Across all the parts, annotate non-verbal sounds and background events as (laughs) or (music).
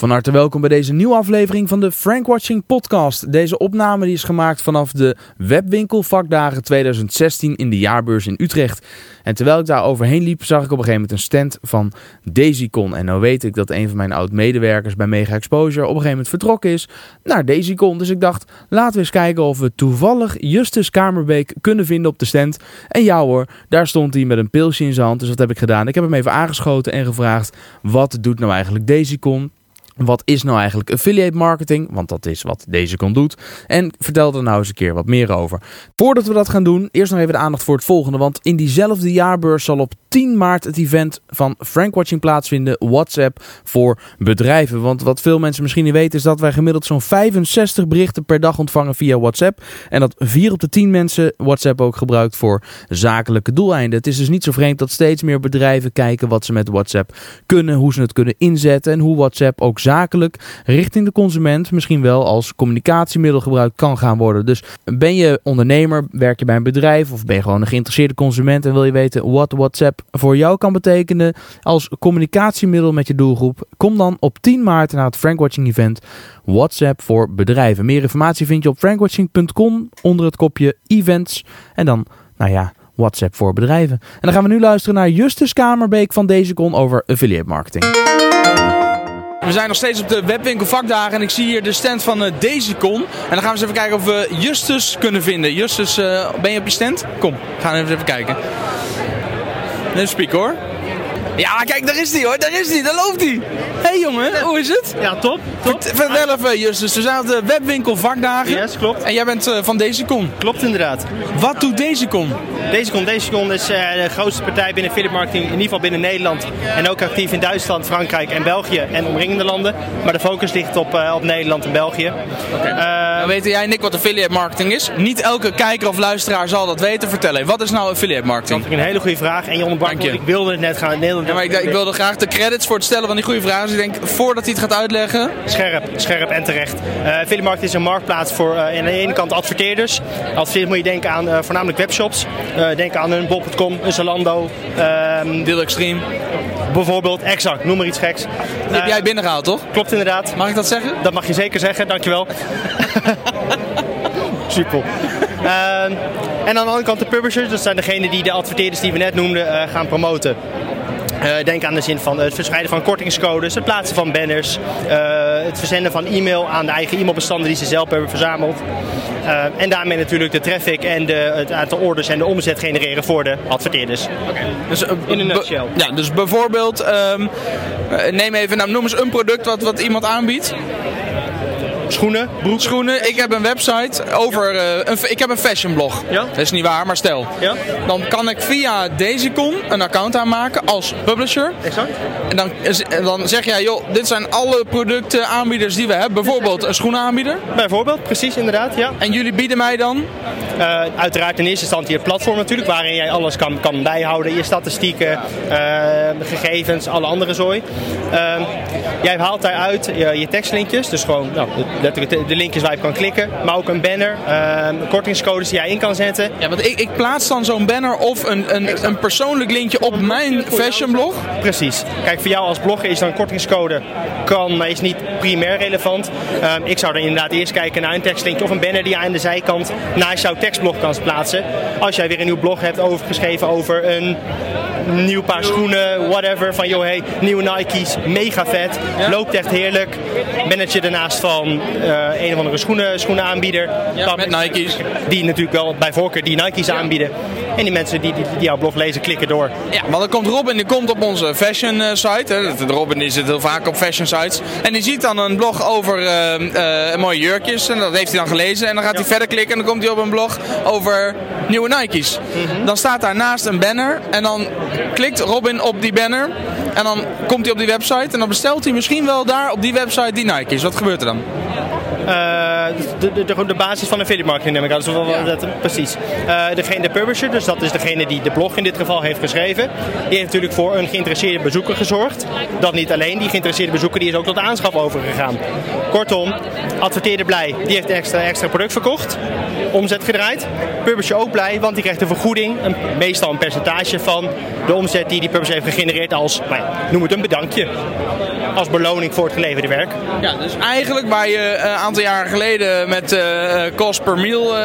Van harte welkom bij deze nieuwe aflevering van de Frank Watching Podcast. Deze opname die is gemaakt vanaf de webwinkel vakdagen 2016 in de jaarbeurs in Utrecht. En terwijl ik daar overheen liep, zag ik op een gegeven moment een stand van Daisycon. En nou weet ik dat een van mijn oud-medewerkers bij Mega Exposure op een gegeven moment vertrokken is naar Daisycon. Dus ik dacht, laten we eens kijken of we toevallig Justus Kamerbeek kunnen vinden op de stand. En ja hoor, daar stond hij met een pilsje in zijn hand. Dus wat heb ik gedaan? Ik heb hem even aangeschoten en gevraagd, wat doet nou eigenlijk Daisycon? Wat is nou eigenlijk affiliate marketing? Want dat is wat deze kon doet. En vertel er nou eens een keer wat meer over. Voordat we dat gaan doen, eerst nog even de aandacht voor het volgende. Want in diezelfde jaarbeurs zal op 10 maart het event van Frankwatching plaatsvinden. WhatsApp voor bedrijven. Want wat veel mensen misschien niet weten is dat wij gemiddeld zo'n 65 berichten per dag ontvangen via WhatsApp. En dat 4 op de 10 mensen WhatsApp ook gebruikt voor zakelijke doeleinden. Het is dus niet zo vreemd dat steeds meer bedrijven kijken wat ze met WhatsApp kunnen. Hoe ze het kunnen inzetten en hoe WhatsApp ook zakelijk richting de consument misschien wel als communicatiemiddel gebruikt kan gaan worden. Dus ben je ondernemer, werk je bij een bedrijf of ben je gewoon een geïnteresseerde consument en wil je weten wat WhatsApp voor jou kan betekenen als communicatiemiddel met je doelgroep? Kom dan op 10 maart naar het Frankwatching event WhatsApp voor bedrijven. Meer informatie vind je op frankwatching.com onder het kopje events en dan, nou ja, WhatsApp voor bedrijven. En dan gaan we nu luisteren naar Justus Kamerbeek van Dezecon over affiliate marketing. We zijn nog steeds op de webwinkel vakdagen en ik zie hier de stand van uh, Daisycon. En dan gaan we eens even kijken of we Justus kunnen vinden. Justus, uh, ben je op je stand? Kom, we gaan even, even kijken. Even spieken hoor. Ja, kijk, daar is hij hoor, daar is hij, daar loopt hij. Hé hey, jongen, hoe is het? Ja, top. top. Vertel even Justus, we zijn op de webwinkel vakdagen. Yes, klopt. En jij bent uh, van Daisycon. Klopt inderdaad. Wat doet Daisycon? Daisycon, Daisycon is uh, de grootste partij binnen affiliate marketing, in ieder geval binnen Nederland. En ook actief in Duitsland, Frankrijk en België en omringende landen. Maar de focus ligt op, uh, op Nederland en België. Okay. Uh, weten jij Nick wat affiliate marketing is? Niet elke kijker of luisteraar zal dat weten. Vertel even, wat is nou affiliate marketing? Dat is een hele goede vraag en je onderbrak. Ik wilde het net gaan... Ja, maar ik, ik wilde graag de credits voor het stellen van die goede vragen. Dus ik denk, voordat hij het gaat uitleggen... Scherp, scherp en terecht. Affiliate marketing is een marktplaats voor aan de ene kant adverteerders. Adverteerders moet je denken aan uh, voornamelijk webshops. denk aan een bol.com, een Zalando. Um, Deal Extreme. Bijvoorbeeld, exact, noem maar iets geks. Die heb jij binnengehaald, toch? Klopt inderdaad. Mag ik dat zeggen? Dat mag je zeker zeggen, dankjewel. (laughs) Super. Uh, en aan de andere kant de publishers, dat zijn degenen die de adverteerders die we net noemden uh, gaan promoten. Uh, denk aan de zin van het verspreiden van kortingscodes, het plaatsen van banners, uh, het verzenden van e-mail aan de eigen e-mailbestanden die ze zelf hebben verzameld. Uh, en daarmee natuurlijk de traffic en de, het aantal orders en de omzet genereren voor de adverteerders. Okay. Dus, In een nutshell. Ja, dus bijvoorbeeld, um, neem even, nou, noem eens een product wat, wat iemand aanbiedt. Schoenen, broek. Schoenen. Ik heb een website over. Uh, een, ik heb een fashion blog. Ja? Dat is niet waar, maar stel. Ja? Dan kan ik via Daisycon een account aanmaken als publisher. Exact. En dan, dan zeg jij, joh, dit zijn alle producten aanbieders die we hebben. Bijvoorbeeld een schoenenaanbieder. Bijvoorbeeld, precies, inderdaad. Ja. En jullie bieden mij dan? Uh, uiteraard in eerste instantie het platform natuurlijk, waarin jij alles kan, kan bijhouden. Je statistieken, uh, gegevens, alle andere zooi. Uh, jij haalt daaruit je, je tekstlinkjes, dus gewoon nou, letterlijk de linkjes waar je kan klikken. Maar ook een banner, uh, kortingscodes die jij in kan zetten. Ja, want ik, ik plaats dan zo'n banner of een, een, een persoonlijk linkje op mijn fashionblog. Precies. Kijk, voor jou als blogger is dan een kortingscode kan, maar is niet primair relevant. Uh, ik zou dan inderdaad eerst kijken naar een tekstlinkje of een banner die je aan de zijkant naast jouw tekstblog kan plaatsen. Als jij weer een nieuw blog hebt overgeschreven over een nieuw paar schoenen, whatever. Van joh, hey, nieuwe Nike's, mega vet. Loopt echt heerlijk. Bannertje ernaast van uh, een of andere schoenen, schoenenaanbieder. Ja, met Nike's. Die natuurlijk wel bij voorkeur die Nike's ja. aanbieden. En die mensen die, die, die, jouw blog lezen, klikken door. Ja, want dan komt Robin, die komt op onze fashion uh, site. Hè. Robin die zit heel vaak op fashion sites. En die ziet dan een blog over uh, mooie jurkjes. En dat heeft hij dan gelezen. En dan gaat ja. hij verder klikken en dan komt hij op een blog over nieuwe Nike's. Mm -hmm. Dan staat daarnaast een banner. En dan klikt Robin op die banner. En dan komt hij op die website. En dan bestelt hij misschien wel daar op die website die Nike's. Wat gebeurt er dan? Uh, de, de, de, de, basis van affiliate marketing neem ik aan. Dus ja. dat, precies. Uh, degene, de publisher, dus dat is degene die de blog in dit geval heeft geschreven. Die heeft natuurlijk voor een geïnteresseerde bezoeker gezorgd. Dat niet alleen. Die geïnteresseerde bezoeker die is ook tot aanschaf overgegaan. Kortom, adverteerder blij. Die heeft extra, extra product verkocht. Omzet gedraaid. Publisher ook blij, want die krijgt een vergoeding. Een, meestal een percentage van de omzet die die publisher heeft gegenereerd als, nou, noem het een bedankje. Als beloning voor het geleverde werk. Ja, dus eigenlijk waar je een aantal jaren geleden met kost per mail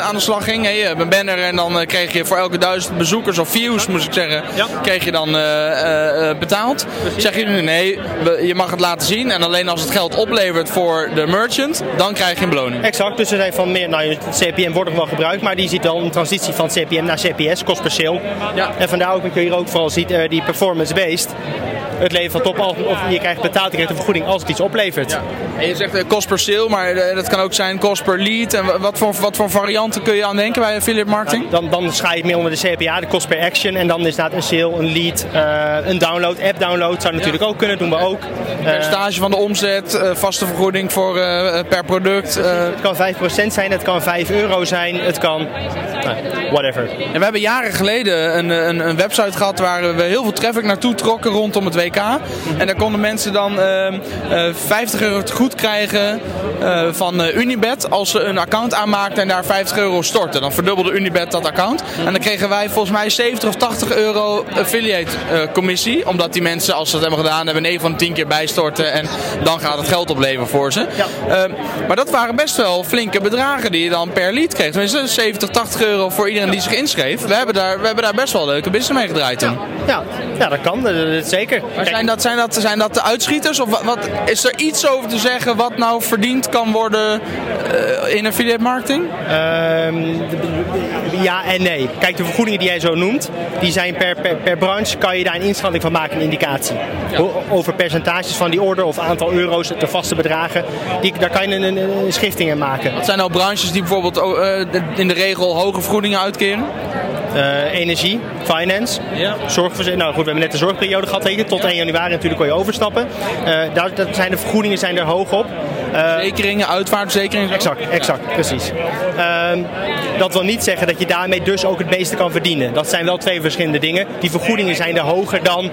aan de slag ging. je hebt een banner en dan kreeg je voor elke duizend bezoekers of views, moet ik zeggen, kreeg je dan betaald. Zeg je nu nee, je mag het laten zien en alleen als het geld oplevert voor de merchant, dan krijg je een beloning. Exact, dus er zijn van meer, nou CPM wordt nog wel gebruikt, maar die ziet wel een transitie van CPM naar CPS, kost per sale. Ja. En vandaar ook dat je hier ook vooral ziet die performance-based het levert op of je krijgt betaald, je krijgt een vergoeding als het iets oplevert. Ja. En je zegt uh, kost per sale, maar uh, dat kan ook zijn kost per lead. En wat voor, wat voor varianten kun je aan denken bij affiliate marketing? dan, dan scha je het meer onder de CPA, de kost per action. En dan is dat een sale, een lead, uh, een download, app download zou natuurlijk ook kunnen, doen we ook. Percentage van de omzet, vaste vergoeding voor, per product. Het kan 5% zijn, het kan 5 euro zijn, het kan nou, whatever. En we hebben jaren geleden een, een, een website gehad waar we heel veel traffic naartoe trokken rondom het WK. En daar konden mensen dan 50 euro te goed krijgen van Unibet als ze een account aanmaakten en daar 50 euro storten. Dan verdubbelde Unibet dat account. En dan kregen wij volgens mij 70 of 80 euro affiliate commissie. Omdat die mensen, als ze het hebben gedaan, hebben 9 van de 10 keer bijstorten. En dan gaat het geld opleveren voor ze. Ja. maar dat waren best wel flinke bedragen die je dan per lead kreeg. Tenminste 70, 80 euro voor iedereen die zich inschreef. We hebben daar, we hebben daar best wel leuke business mee gedraaid toen. Ja, ja dat kan. Dat, zeker. Maar zijn dat, zijn, dat, zijn dat de uitschieters? Of wat, is er iets over te zeggen wat nou verdiend kan worden uh, in affiliate marketing? Um, ja en nee. Kijk, de vergoedingen die jij zo noemt, die zijn per, per, per branche, kan je daar een inschatting van maken, een indicatie. Over percentages van die order of aantal euro's, de vaste bedragen, die, daar kan je een, een, een schifting in maken. Wat zijn nou branches die bijvoorbeeld uh, in de regel hoge vergoedingen uitkeren? Uh, energie, finance, ja. zorgverzekering. Nou goed, we hebben net de zorgperiode gehad. Tot 1 januari natuurlijk kon je overstappen. Uh, daar, zijn de vergoedingen zijn er hoog op. Uh, Verzekeringen, uitvaartverzekeringen? Exact, exact, precies. Ehm, dat wil niet zeggen dat je daarmee dus ook het meeste kan verdienen. Dat zijn wel twee verschillende dingen. Die vergoedingen zijn er hoger dan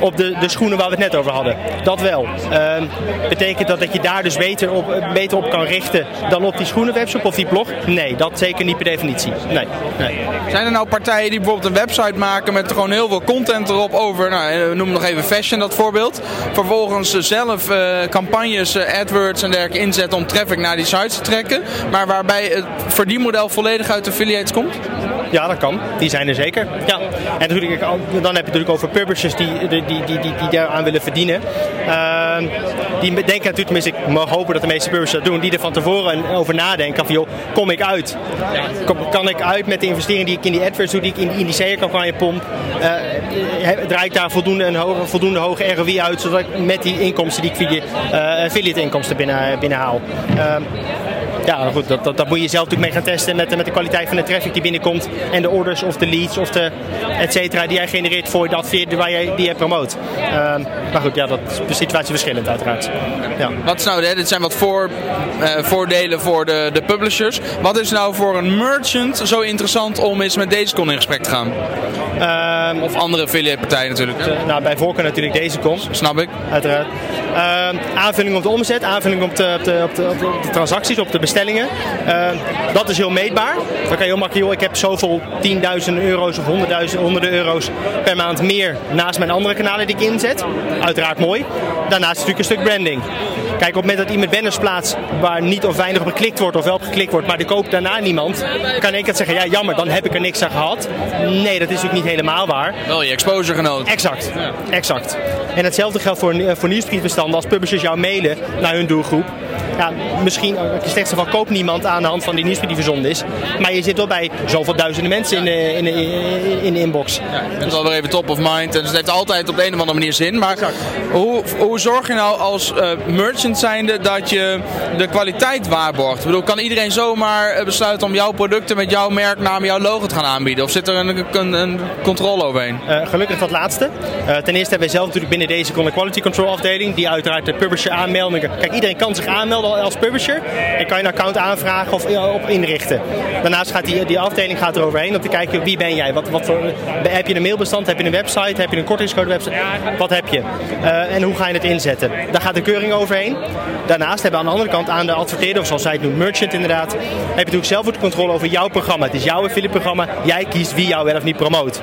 op de, de schoenen waar we het net over hadden. Dat wel. Uh, betekent dat dat je daar dus beter op, beter op kan richten dan op die schoenenwebshop of die blog? Nee, dat zeker niet per definitie. Nee. nee. Zijn er nou partijen die bijvoorbeeld een website maken met gewoon heel veel content erop over, nou, eh, noem nog even fashion dat voorbeeld. Vervolgens zelf uh, campagnes, uh, AdWords en om traffic naar die sites te trekken. Maar waarbij het verdienmodel volledig uit affiliates komt? Ja, dat kan. Die zijn er zeker. Ja. En dan heb je natuurlijk over publishers die, die, die, die, die daaraan willen verdienen. Uh, die denken natuurlijk, tenminste ik mag hopen dat de meeste publishers dat doen, die er van tevoren over nadenken van joh, kom ik uit? Kan ik uit met de investering die ik in die AdWords doe, die ik in, die SEO-campagne pomp? Uh, draai ik daar voldoende een hoge, voldoende hoge ROI uit, zodat ik met die inkomsten die ik via uh, affiliate inkomsten binnen, binnenhaal. Ja, goed, dat, dat, dat, moet je zelf natuurlijk mee gaan testen met, met de kwaliteit van de traffic die binnenkomt. En de orders of de leads of de et cetera die jij genereert voor dat waar jij die je promoot. Uh, maar goed, ja, dat is de situatie verschillend uiteraard. Ja. Wat is nou, hè, dit zijn wat voor, uh, voordelen voor de, de publishers. Wat is nou voor een merchant zo interessant om eens met deze con in gesprek te gaan? Um, of andere affiliate partijen natuurlijk. Hè? nou, bij voorkeur natuurlijk deze con. Snap ik. Uiteraard. Uh, aanvulling op de omzet, aanvulling op de, op de, op de, op de transacties, op de bestellingen. Uh, dat is heel meetbaar. Dan kan je heel makkelijk, joh, ik heb zoveel 10.000 euro's of 100.000, honderden euro's per maand meer naast mijn andere kanalen die ik inzet. Uiteraard mooi. Daarnaast natuurlijk een stuk branding. Kijk, op het moment dat iemand banners plaatst waar niet of weinig op geklikt wordt of wel op geklikt wordt, maar die koopt daarna niemand, kan ik het zeggen, ja jammer, dan heb ik er niks aan gehad. Nee, dat is natuurlijk niet helemaal waar. Wel je exposure genoten. Exact, exact. En hetzelfde geldt voor, voor nieuwsbriefbestanden. Als publishers jou mailen naar hun doelgroep, ja, misschien, in het slechtste geval koopt niemand aan de hand van die nieuwsbrief die verzonden is. Maar je zit wel bij zoveel duizenden mensen in de, in de, in de inbox. Ja, je bent wel weer even top of mind. En het heeft altijd op de een of andere manier zin. Maar hoe, zorg je nou als uh, merchant zijnde dat je de kwaliteit waarborgt? Ik bedoel, kan iedereen zomaar eh, besluiten om jouw producten met jouw merknaam, jouw logo te gaan aanbieden? Of zit er een, een, controle overheen? Uh, gelukkig dat laatste. Ten eerste hebben wij zelf natuurlijk binnen deze quality control afdeling, die uiteraard de publisher aanmeldingen. Kijk, iedereen kan zich aanmelden als publisher. En kan je een account aanvragen of op inrichten. Daarnaast gaat die, die afdeling gaat eroverheen om te kijken wie ben jij. Wat, wat heb je een mailbestand, heb je een website, heb je een kortingscode website. Wat heb je? Uh, en hoe ga je het inzetten? Daar gaat de keuring overheen. Daarnaast hebben we aan de andere kant aan de adverteerder, of zoals zij het noemt, merchant inderdaad, heb je natuurlijk zelf de controle over jouw programma. Het is jouw affiliate programma. Jij kiest wie jou wel of niet promoot.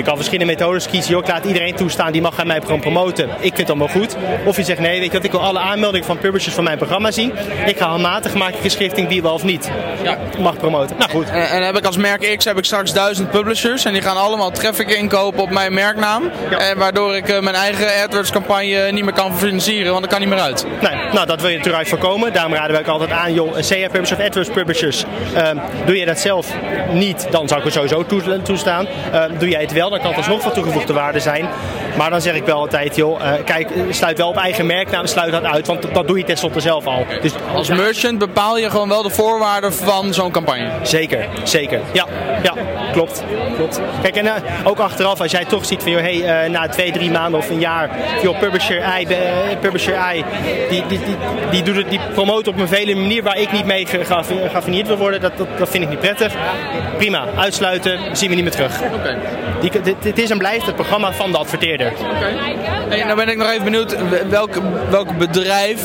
Je kan verschillende methodes kiezen. Joh, ik laat iedereen toestaan, die mag aan mij gewoon promoten. Ik vind dat wel goed. Of je zegt nee, weet je wat, ik wil alle aanmeldingen van publishers van mijn programma zien. Ik ga handmatig maken geschrifting wie wel of niet Ja. mag promoten. Nou goed. En, en heb ik als merk X heb ik straks duizend publishers en die gaan allemaal traffic inkopen op mijn merknaam. Ja. En waardoor ik eh, mijn eigen AdWords campagne niet meer kan financieren, want dat kan niet meer uit. Nee, nou, dat wil je natuurlijk voorkomen. Daarom raden wij ook altijd aan, joh, een CA publisher of AdWords publishers. ehm, doe je dat zelf niet, dan zou ik het sowieso toe- toestaan. Ehm, doe jij het wel, dan kan alsnog van toegevoegde waarde zijn. Maar dan zeg ik wel altijd, joh, eh, kijk, sluit wel op eigen merknaam, sluit dat uit, want dat doe je tenslotte zelf al. Dus Als merchant bepaal je gewoon wel de voorwaarden van zo'n campagne. Zeker, zeker. Ja, ja klopt. klopt. Kijk, en eh, ook achteraf, als jij toch ziet van, joh, hey, eh, na twee, drie maanden of een jaar, joh, Publisher I, Publisher I die, die, die, die, doet het, die promoot op een vele manier waar ik niet mee ge- geaffi- geaffineerd wil worden, dat, dat, dat vind ik niet prettig. Prima, uitsluiten, zien we niet meer terug. Die, dit, dit is en blijft het programma van de adverteerder. Hey, nou ben ik nog even benieuwd, welk, welk bedrijf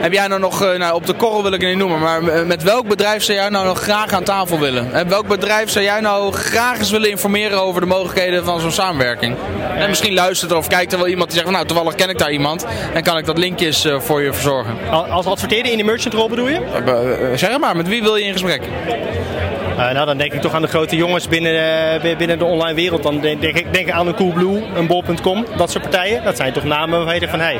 heb jij nou nog, eh, nou op de korrel wil ik het niet noemen, maar eh, met welk bedrijf zou jij nou nog graag aan tafel willen? En welk bedrijf zou jij nou graag eens willen informeren over de mogelijkheden van zo'n samenwerking? En misschien luistert er of kijkt er wel iemand die zegt van nou toevallig ken ik daar iemand en kan ik dat linkjes eh, voor je verzorgen. Al- Als adverteerder in de merchantrol bedoel je? Zeg het maar, met wie wil je in gesprek? Eh, nou, dan denk ik toch aan de grote jongens binnen, eh, binnen de online wereld. Dan denk, ik denk aan een Coolblue, een Bol.com, dat soort partijen. Dat zijn toch namen waarvan je van, hé,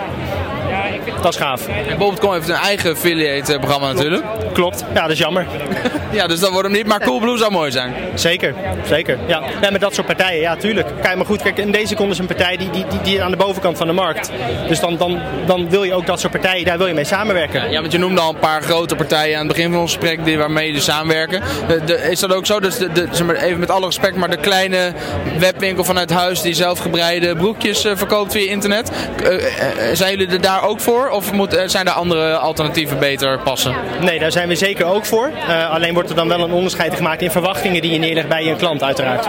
dat is gaaf. Bol.com heeft een eigen affiliate eh, programma natuurlijk. Klopt, ja, dat is jammer. (laughs) Ja, dus dat wordt hem niet, maar Coolblue zou mooi zijn. Zeker, zeker. Ja, ja met dat soort partijen, ja, tuurlijk. Kijk, maar goed, kijk, in deze komt is een partij die, die, die, die aan de bovenkant van de markt. Dus dan, dan, dan wil je ook dat soort partijen, daar wil je mee samenwerken. Ja, want je noemde al een paar grote partijen aan het begin van ons gesprek die, waarmee je dus samenwerken. De, de- is dat ook zo? Dus de, even met alle respect, maar de kleine webwinkel vanuit huis die zelf gebreide broekjes eh, verkoopt via internet. eh, eh, zijn jullie er daar ook voor? Of moet, eh, zijn er andere alternatieven beter passen? Nee, daar zijn we zeker ook voor. Eh, alleen wordt er dan wel een onderscheid gemaakt in verwachtingen die je neerlegt bij je klant uiteraard.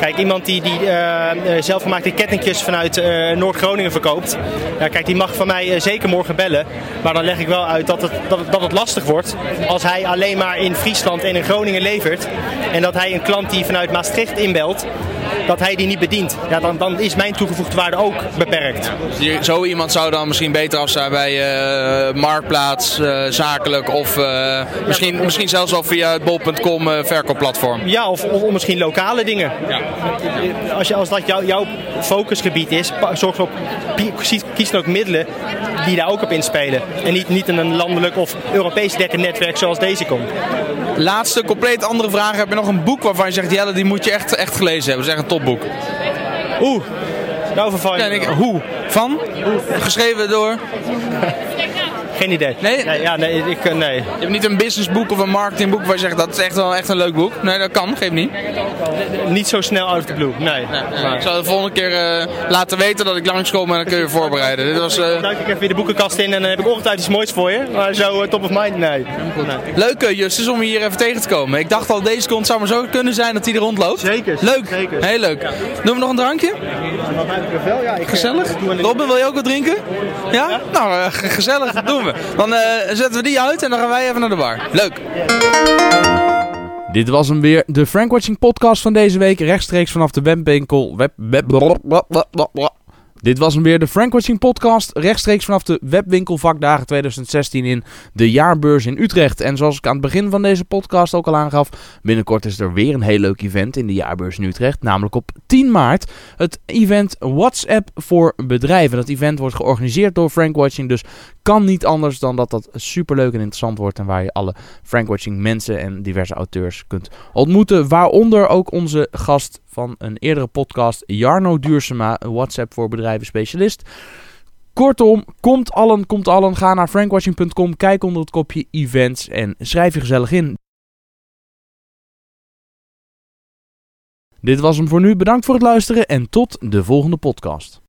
Kijk, iemand die, die eh, zelfgemaakte kettingjes vanuit Noord-Groningen verkoopt. Kijk, die mag van mij zeker morgen bellen. Maar dan leg ik wel uit dat het, dat, dat het lastig wordt als hij alleen maar in Friesland en in Groningen levert. En dat hij een klant die vanuit Maastricht inbelt, dat hij die niet bedient. Ja, dan, dan is mijn toegevoegde waarde ook beperkt. Je- Zo iemand zou dan misschien beter af zijn bij eh, Marktplaats, eh, zakelijk of eh, misschien, misschien zelfs wel via het bol.com eh, verkoopplatform. Ja, of, of, of misschien lokale dingen. Als, je, als dat jou, jouw focusgebied is, zorg pi- kies, dan ook middelen die daar ook op inspelen. En niet, niet in een landelijk of Europees netwerk zoals deze komt. Laatste, compleet andere vraag. Heb je nog een boek waarvan je zegt, Jelle, die moet je echt, echt gelezen hebben? Dat is echt een topboek. Oeh, nou je Ja, wel. hoe? Van? Geschreven door? (laughs) Geen idee. Nee? ja, nee, ik, eh, nee. Je hebt niet een businessboek of een marketingboek waar je zegt, dat is echt wel echt een leuk boek. Nee, dat kan, geef niet. Niet zo snel out of the blue. Nee. Ik zal de volgende keer eh, laten weten dat ik langskom en dan kun je je voorbereiden. Dit was eh, Duik ik even weer de boekenkast in en dan heb ik ongetwijfeld iets moois voor je. Maar zo top of mind, nee. nee. leuk, Justus, om hier even tegen te komen. Ik dacht al, deze kont zou maar zo kunnen zijn dat hij er rondloopt. Zeker, Leuk, zeker. heel leuk. Doen we nog een drankje? Ja, ik, Gezellig. Robin, wil je ook wat drinken? Ja? Nou, eh, g- gezellig, (laughs) doen we. Dan eh, zetten we die uit en dan gaan wij even naar de bar. Leuk. Dit was hem weer, de Frankwatching podcast van deze week, rechtstreeks vanaf de webwinkel. Web, web, Dit was hem weer, de Frankwatching podcast, rechtstreeks vanaf de webwinkel vakdagen 2016 in de jaarbeurs in Utrecht. En zoals ik aan het begin van deze podcast ook al aangaf, binnenkort is er weer een heel leuk event in de jaarbeurs in Utrecht, namelijk op 10 maart. Het event WhatsApp voor bedrijven. Dat event wordt georganiseerd door Frankwatching, dus kan niet anders dan dat dat superleuk en interessant wordt en waar je alle Frankwatching mensen en diverse auteurs kunt ontmoeten. Waaronder ook onze gast van een eerdere podcast, Jarno Duursema, WhatsApp voor bedrijven specialist. Kortom, komt allen, komt allen. Ga naar frankwatching.com, kijk onder het kopje events en schrijf je gezellig in. Dit was hem voor nu. Bedankt voor het luisteren en tot de volgende podcast.